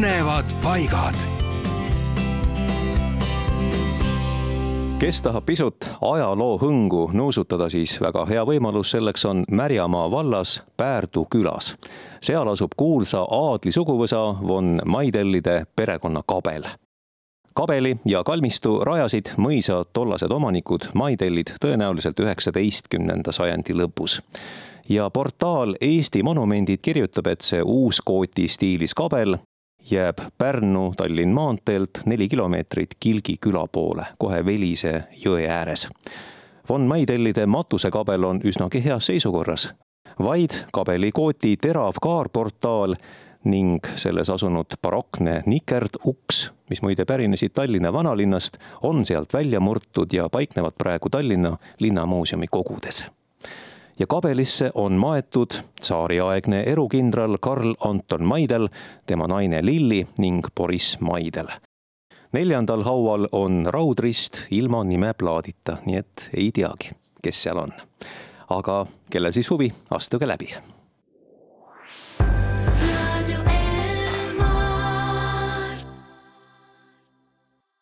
põnevad paigad. kes tahab pisut ajaloo hõngu nuusutada, siis väga hea võimalus selleks on Märjamaa vallas Päärdu külas. seal asub kuulsa aadli suguvõsa von Maidellide perekonna kabel kabeli ja kalmistu rajasid mõisa tollased omanikud Maidellid tõenäoliselt üheksateistkümnenda sajandi lõpus ja portaal Eesti Monumendid kirjutab, et see uuskooti stiilis kabel jääb Pärnu-Tallinn maanteelt neli kilomeetrit Kilgi küla poole, kohe Velise jõe ääres. Von Maidellide matusekabel on üsnagi heas seisukorras, vaid kabelikooti terav kaarportaal ning selles asunud barokne nikerduks, mis muide pärinesid Tallinna vanalinnast, on sealt välja murtud ja paiknevad praegu Tallinna Linnamuuseumi kogudes ja kabelisse on maetud tsaariaegne erukindral Karl Anton Maidel, tema naine Lilli ning Boriss Maidel. neljandal haual on raudrist ilma nimeplaadita, nii et ei teagi, kes seal on. aga kellel siis huvi, astuge läbi